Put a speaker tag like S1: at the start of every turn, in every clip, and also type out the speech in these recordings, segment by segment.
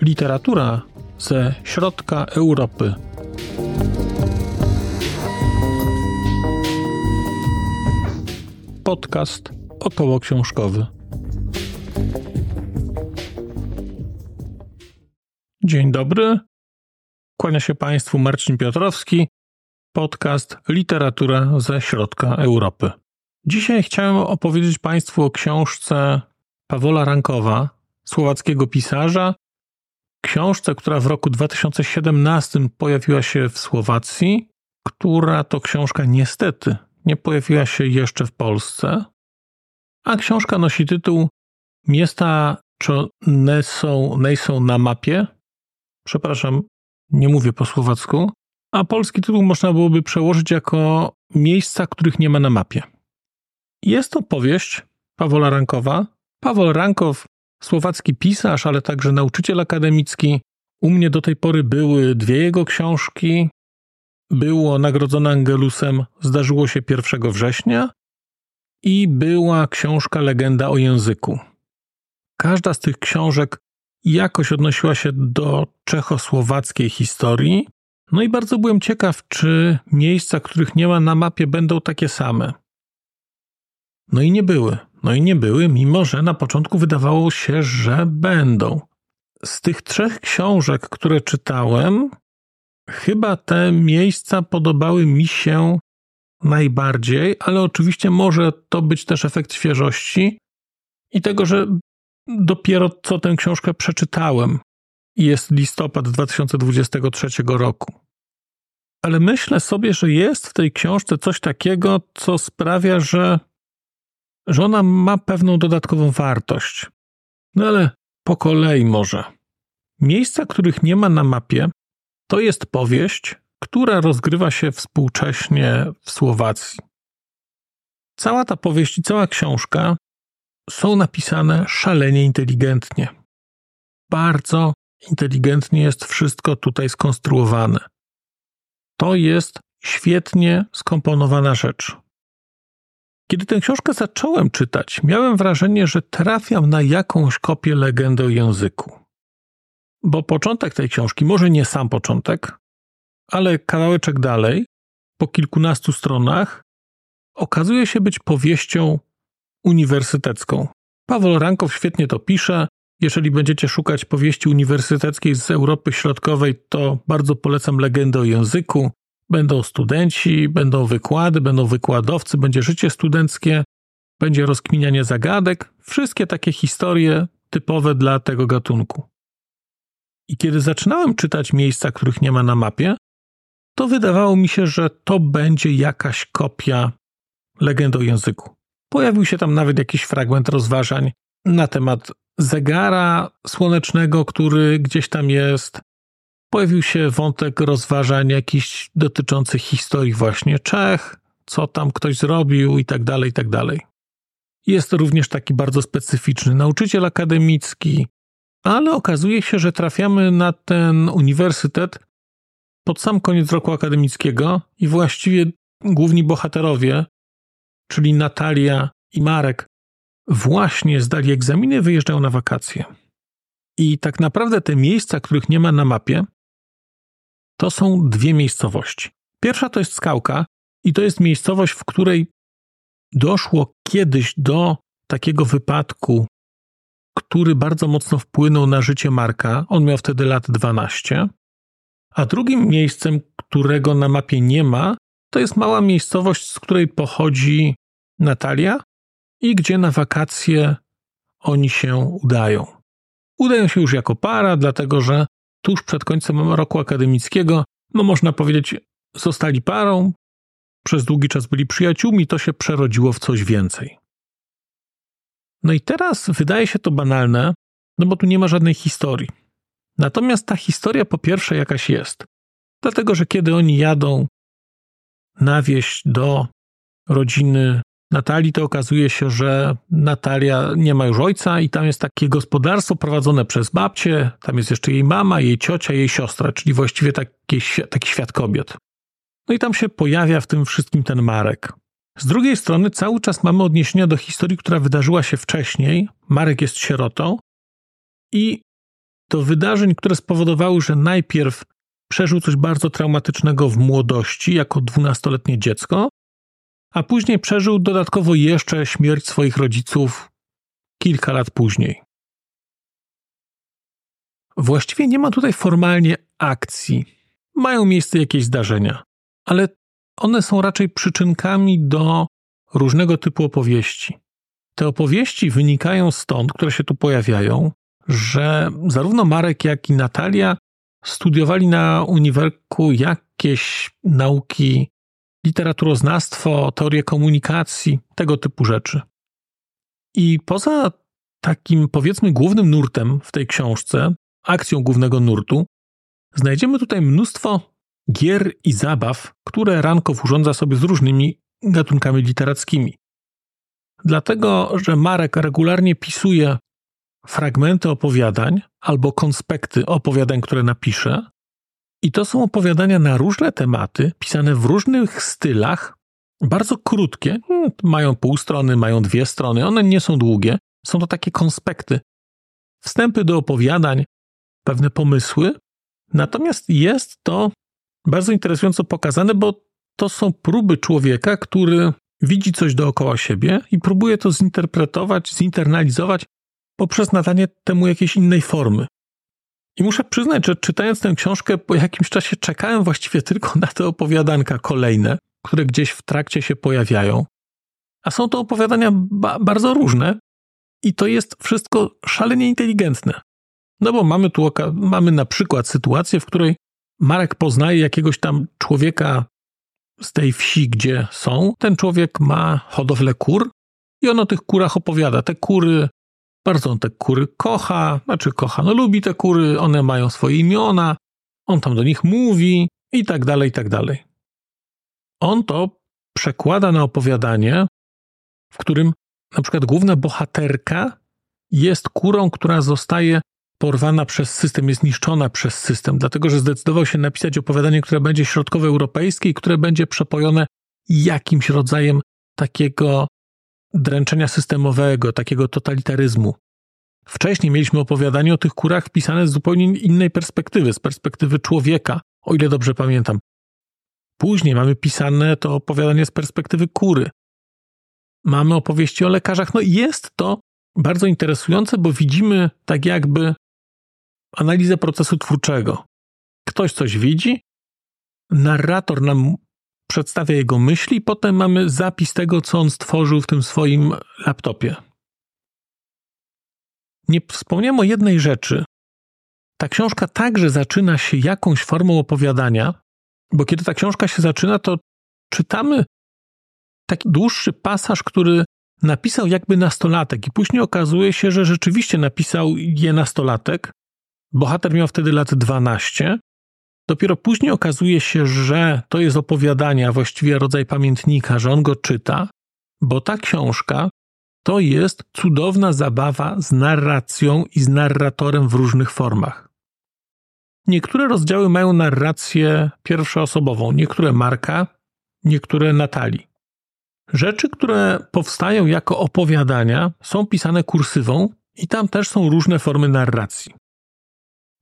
S1: Literatura ze środka Europy. Podcast około książkowy. Dzień dobry. Kłania się Państwu Marcin Piotrowski. Podcast Literatura ze środka Europy. Dzisiaj chciałem opowiedzieć Państwu o książce Pawola Rankowa, słowackiego pisarza, książce, która w roku 2017 pojawiła się w Słowacji, która to książka niestety nie pojawiła się jeszcze w Polsce, a książka nosi tytuł Miasta co nie są, nie są na mapie. Przepraszam, nie mówię po słowacku. A polski tytuł można byłoby przełożyć jako Miejsca, których nie ma na mapie. Jest to powieść Pawola Rankowa. Paweł Rankow słowacki pisarz, ale także nauczyciel akademicki. U mnie do tej pory były dwie jego książki. Było nagrodzone Angelusem, zdarzyło się 1 września i była książka Legenda o języku. Każda z tych książek jakoś odnosiła się do czechosłowackiej historii. No i bardzo byłem ciekaw, czy miejsca, których nie ma na mapie, będą takie same. No i nie były. No i nie były, mimo że na początku wydawało się, że będą. Z tych trzech książek, które czytałem, chyba te miejsca podobały mi się najbardziej, ale oczywiście może to być też efekt świeżości i tego, że dopiero co tę książkę przeczytałem. Jest listopad 2023 roku. Ale myślę sobie, że jest w tej książce coś takiego, co sprawia, że że ona ma pewną dodatkową wartość. No ale po kolei może. Miejsca, których nie ma na mapie, to jest powieść, która rozgrywa się współcześnie w Słowacji. Cała ta powieść i cała książka są napisane szalenie inteligentnie. Bardzo inteligentnie jest wszystko tutaj skonstruowane. To jest świetnie skomponowana rzecz. Kiedy tę książkę zacząłem czytać, miałem wrażenie, że trafiam na jakąś kopię legendy o języku. Bo początek tej książki, może nie sam początek, ale kawałeczek dalej, po kilkunastu stronach, okazuje się być powieścią uniwersytecką. Paweł Rankow świetnie to pisze. Jeżeli będziecie szukać powieści uniwersyteckiej z Europy Środkowej, to bardzo polecam legendę o języku. Będą studenci, będą wykłady, będą wykładowcy, będzie życie studenckie, będzie rozkminianie zagadek, wszystkie takie historie typowe dla tego gatunku. I kiedy zaczynałem czytać miejsca, których nie ma na mapie, to wydawało mi się, że to będzie jakaś kopia legendy o języku. Pojawił się tam nawet jakiś fragment rozważań na temat zegara słonecznego, który gdzieś tam jest, pojawił się wątek rozważań jakichś dotyczących historii właśnie Czech, co tam ktoś zrobił i tak dalej, i tak dalej. Jest również taki bardzo specyficzny nauczyciel akademicki, ale okazuje się, że trafiamy na ten uniwersytet pod sam koniec roku akademickiego i właściwie główni bohaterowie, czyli Natalia i Marek, właśnie zdali egzaminy, wyjeżdżają na wakacje. I tak naprawdę te miejsca, których nie ma na mapie, to są dwie miejscowości. Pierwsza to jest skałka, i to jest miejscowość, w której doszło kiedyś do takiego wypadku, który bardzo mocno wpłynął na życie Marka. On miał wtedy lat 12. A drugim miejscem, którego na mapie nie ma, to jest mała miejscowość, z której pochodzi Natalia i gdzie na wakacje oni się udają. Udają się już jako para, dlatego że tuż przed końcem roku akademickiego, no można powiedzieć, zostali parą, przez długi czas byli przyjaciółmi, to się przerodziło w coś więcej. No i teraz wydaje się to banalne, no bo tu nie ma żadnej historii. Natomiast ta historia po pierwsze jakaś jest. Dlatego, że kiedy oni jadą na wieś do rodziny Natalii, to okazuje się, że Natalia nie ma już ojca i tam jest takie gospodarstwo prowadzone przez babcię, tam jest jeszcze jej mama, jej ciocia, jej siostra, czyli właściwie taki, taki świat kobiet. No i tam się pojawia w tym wszystkim ten Marek. Z drugiej strony cały czas mamy odniesienia do historii, która wydarzyła się wcześniej. Marek jest sierotą i do wydarzeń, które spowodowały, że najpierw przeżył coś bardzo traumatycznego w młodości jako dwunastoletnie dziecko, a później przeżył dodatkowo jeszcze śmierć swoich rodziców kilka lat później. Właściwie nie ma tutaj formalnie akcji. Mają miejsce jakieś zdarzenia, ale one są raczej przyczynkami do różnego typu opowieści. Te opowieści wynikają stąd, które się tu pojawiają, że zarówno Marek, jak i Natalia studiowali na uniwerku jakieś nauki, literaturoznawstwo, teorię komunikacji, tego typu rzeczy. I poza takim, powiedzmy, głównym nurtem w tej książce, akcją głównego nurtu, znajdziemy tutaj mnóstwo gier i zabaw, które Rankow urządza sobie z różnymi gatunkami literackimi. Dlatego, że Marek regularnie pisuje fragmenty opowiadań albo konspekty opowiadań, które napisze, i to są opowiadania na różne tematy, pisane w różnych stylach, bardzo krótkie, hmm, mają pół strony, mają dwie strony, one nie są długie, są to takie konspekty, wstępy do opowiadań, pewne pomysły. Natomiast jest to bardzo interesująco pokazane, bo to są próby człowieka, który widzi coś dookoła siebie i próbuje to zinterpretować, zinternalizować poprzez nadanie temu jakiejś innej formy. I muszę przyznać, że czytając tę książkę, po jakimś czasie czekałem właściwie tylko na te opowiadanka kolejne, które gdzieś w trakcie się pojawiają. A są to opowiadania ba bardzo różne i to jest wszystko szalenie inteligentne. No bo mamy tu mamy na przykład sytuację, w której Marek poznaje jakiegoś tam człowieka z tej wsi, gdzie są. Ten człowiek ma hodowlę kur i on o tych kurach opowiada. Te kury, bardzo on te kury kocha, znaczy kocha, no lubi te kury, one mają swoje imiona, on tam do nich mówi i tak dalej, i tak dalej. On to przekłada na opowiadanie, w którym na przykład główna bohaterka jest kurą, która zostaje porwana przez system, jest niszczona przez system, dlatego że zdecydował się napisać opowiadanie, które będzie środkowoeuropejskie i które będzie przepojone jakimś rodzajem takiego dręczenia systemowego, takiego totalitaryzmu. Wcześniej mieliśmy opowiadanie o tych kurach wpisane z zupełnie innej perspektywy, z perspektywy człowieka, o ile dobrze pamiętam. Później mamy pisane to opowiadanie z perspektywy kury. Mamy opowieści o lekarzach. No jest to bardzo interesujące, bo widzimy tak jakby analizę procesu twórczego. Ktoś coś widzi, narrator nam przedstawia jego myśli, potem mamy zapis tego, co on stworzył w tym swoim laptopie. Nie wspomniałem o jednej rzeczy. Ta książka także zaczyna się jakąś formą opowiadania, bo kiedy ta książka się zaczyna, to czytamy taki dłuższy pasaż, który napisał jakby nastolatek, i później okazuje się, że rzeczywiście napisał je nastolatek, Bohater miał wtedy lat 12. Dopiero później okazuje się, że to jest opowiadanie, a właściwie rodzaj pamiętnika, że on go czyta, bo ta książka to jest cudowna zabawa z narracją i z narratorem w różnych formach. Niektóre rozdziały mają narrację pierwszoosobową, niektóre Marka, niektóre Natalii. Rzeczy, które powstają jako opowiadania, są pisane kursywą i tam też są różne formy narracji.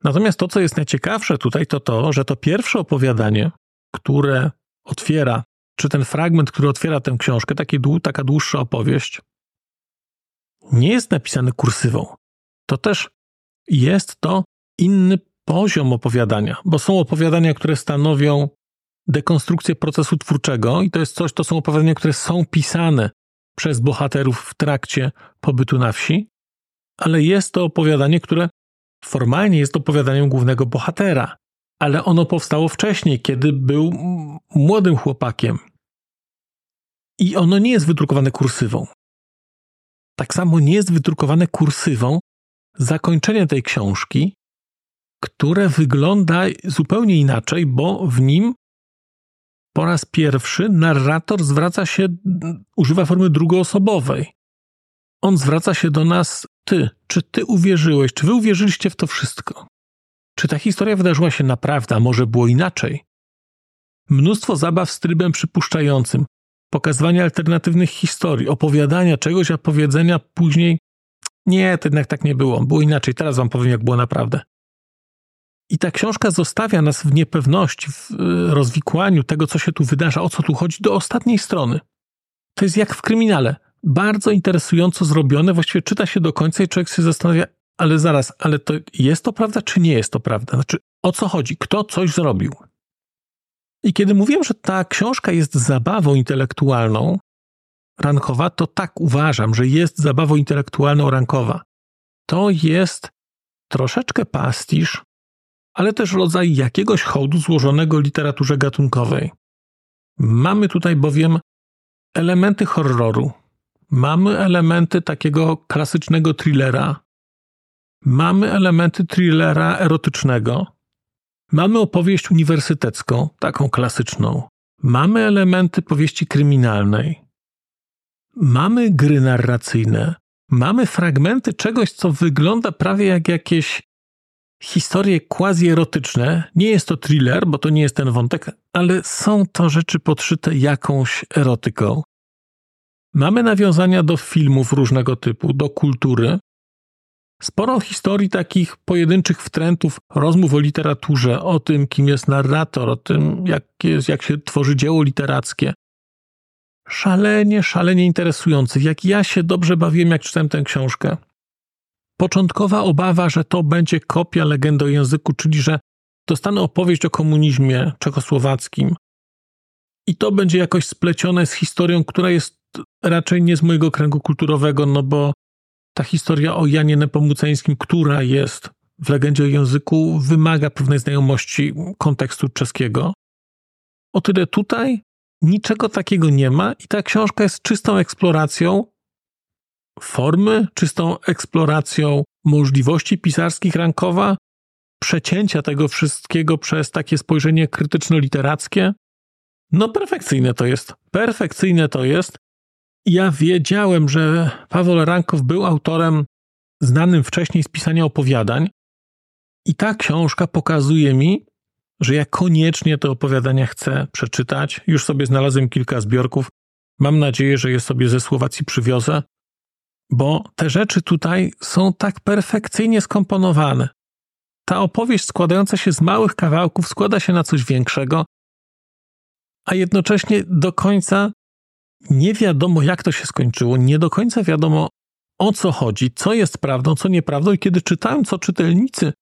S1: Natomiast to, co jest najciekawsze tutaj, to to, że to pierwsze opowiadanie, które otwiera, czy ten fragment, który otwiera tę książkę, taki, taka dłuższa opowieść, nie jest napisany kursywą. To też jest to inny poziom opowiadania, bo są opowiadania, które stanowią dekonstrukcję procesu twórczego i to jest coś, to są opowiadania, które są pisane przez bohaterów w trakcie pobytu na wsi, ale jest to opowiadanie, które Formalnie jest opowiadaniem głównego bohatera, ale ono powstało wcześniej, kiedy był młodym chłopakiem. I ono nie jest wydrukowane kursywą. Tak samo nie jest wydrukowane kursywą zakończenie tej książki, które wygląda zupełnie inaczej, bo w nim po raz pierwszy narrator zwraca się, używa formy drugoosobowej. On zwraca się do nas ty, czy ty uwierzyłeś, czy wy uwierzyliście w to wszystko? Czy ta historia wydarzyła się naprawdę, a może było inaczej? mnóstwo zabaw z trybem przypuszczającym, pokazywania alternatywnych historii, opowiadania czegoś, a powiedzenia później nie, to jednak tak nie było, było inaczej, teraz wam powiem, jak było naprawdę. I ta książka zostawia nas w niepewności, w y, rozwikłaniu tego, co się tu wydarza, o co tu chodzi, do ostatniej strony. To jest jak w kryminale. Bardzo interesująco zrobione, właściwie czyta się do końca i człowiek się zastanawia, ale zaraz, ale to jest to prawda, czy nie jest to prawda? Znaczy, o co chodzi? Kto coś zrobił? I kiedy mówiłem, że ta książka jest zabawą intelektualną, rankowa, to tak uważam, że jest zabawą intelektualną rankowa. To jest troszeczkę pastisz, ale też rodzaj jakiegoś hołdu złożonego literaturze gatunkowej. Mamy tutaj bowiem elementy horroru, mamy elementy takiego klasycznego thrillera, mamy elementy thrillera erotycznego, mamy opowieść uniwersytecką, taką klasyczną, mamy elementy powieści kryminalnej, mamy gry narracyjne, mamy fragmenty czegoś, co wygląda prawie jak jakieś historie quasi-erotyczne. Nie jest to thriller, bo to nie jest ten wątek, ale są to rzeczy podszyte jakąś erotyką. Mamy nawiązania do filmów różnego typu, do kultury. Sporo historii takich pojedynczych wtrętów, rozmów o literaturze, o tym, kim jest narrator, o tym, jak, jest, jak się tworzy dzieło literackie. Szalenie, szalenie interesujących. Jak ja się dobrze bawiłem, jak czytałem tę książkę. Początkowa obawa, że to będzie kopia legendy o języku, czyli że dostanę opowieść o komunizmie czechosłowackim i to będzie jakoś splecione z historią, która jest raczej nie z mojego kręgu kulturowego, no bo ta historia o Janie Nepomuceńskim, która jest w legendzie o języku, wymaga pewnej znajomości kontekstu czeskiego. O tyle tutaj niczego takiego nie ma i ta książka jest czystą eksploracją formy, czystą eksploracją możliwości pisarskich Rankowa, przecięcia tego wszystkiego przez takie spojrzenie krytyczno-literackie. No perfekcyjne to jest. Perfekcyjne to jest. Ja wiedziałem, że Paweł Rankow był autorem znanym wcześniej z pisania opowiadań i ta książka pokazuje mi, że ja koniecznie te opowiadania chcę przeczytać. Już sobie znalazłem kilka zbiorków. Mam nadzieję, że je sobie ze Słowacji przywiozę bo te rzeczy tutaj są tak perfekcyjnie skomponowane. Ta opowieść składająca się z małych kawałków składa się na coś większego, a jednocześnie do końca nie wiadomo, jak to się skończyło, nie do końca wiadomo, o co chodzi, co jest prawdą, co nieprawdą. I kiedy czytałem, co czytelnicy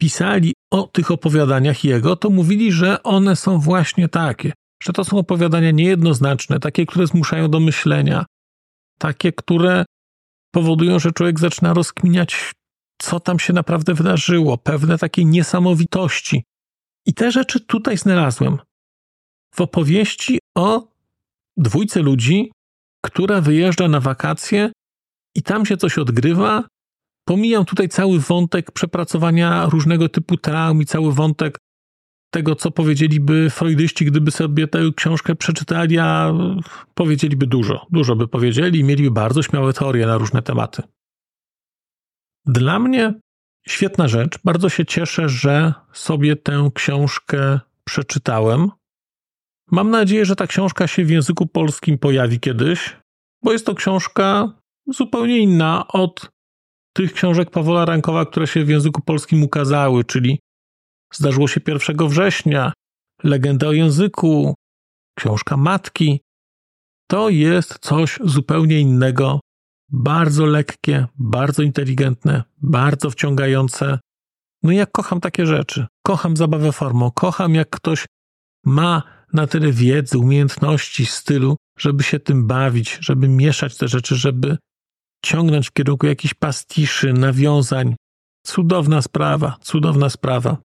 S1: pisali o tych opowiadaniach jego, to mówili, że one są właśnie takie, że to są opowiadania niejednoznaczne, takie, które zmuszają do myślenia, takie, które powodują, że człowiek zaczyna rozkminiać, co tam się naprawdę wydarzyło, pewne takie niesamowitości. I te rzeczy tutaj znalazłem. W opowieści o dwójce ludzi, która wyjeżdża na wakacje i tam się coś odgrywa. Pomijam tutaj cały wątek przepracowania różnego typu traum i cały wątek tego, co powiedzieliby freudyści, gdyby sobie tę książkę przeczytali, a powiedzieliby dużo. Dużo by powiedzieli mieliby bardzo śmiałe teorie na różne tematy. Dla mnie świetna rzecz. Bardzo się cieszę, że sobie tę książkę przeczytałem. Mam nadzieję, że ta książka się w języku polskim pojawi kiedyś, bo jest to książka zupełnie inna od tych książek Pawła Rankowa, które się w języku polskim ukazały, czyli Zdarzyło się 1 września, legenda o języku, książka matki. To jest coś zupełnie innego, bardzo lekkie, bardzo inteligentne, bardzo wciągające. No ja kocham takie rzeczy. Kocham zabawę formą, kocham jak ktoś ma na tyle wiedzy, umiejętności, stylu, żeby się tym bawić, żeby mieszać te rzeczy, żeby ciągnąć w kierunku jakichś pastiszy, nawiązań. Cudowna sprawa, cudowna sprawa.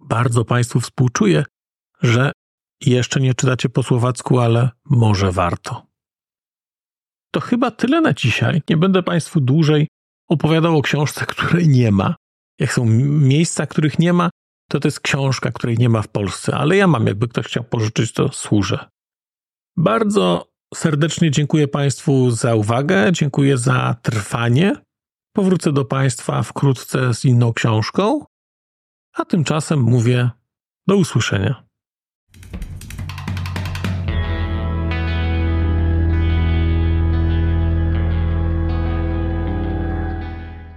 S1: Bardzo Państwu współczuję, że jeszcze nie czytacie po słowacku, ale może warto. To chyba tyle na dzisiaj. Nie będę Państwu dłużej opowiadał o książce, której nie ma. Jak są miejsca, których nie ma, to to jest książka, której nie ma w Polsce, ale ja mam, jakby ktoś chciał pożyczyć, to służę. Bardzo serdecznie dziękuję Państwu za uwagę, dziękuję za trwanie. Powrócę do Państwa wkrótce z inną książką. A tymczasem mówię do usłyszenia.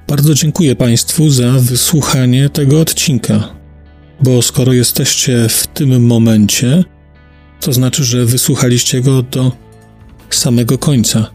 S1: Bardzo dziękuję Państwu za wysłuchanie tego odcinka, bo skoro jesteście w tym momencie, to znaczy, że wysłuchaliście go do samego końca.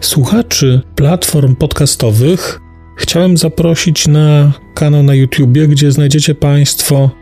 S1: Słuchaczy platform podcastowych chciałem zaprosić na kanał na YouTubie, gdzie znajdziecie Państwo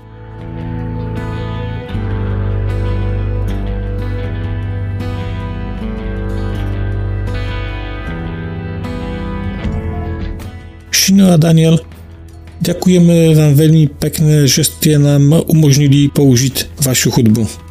S1: Šino a Daniel, ďakujeme vám veľmi pekne, že ste nám umožnili použiť vašu hudbu.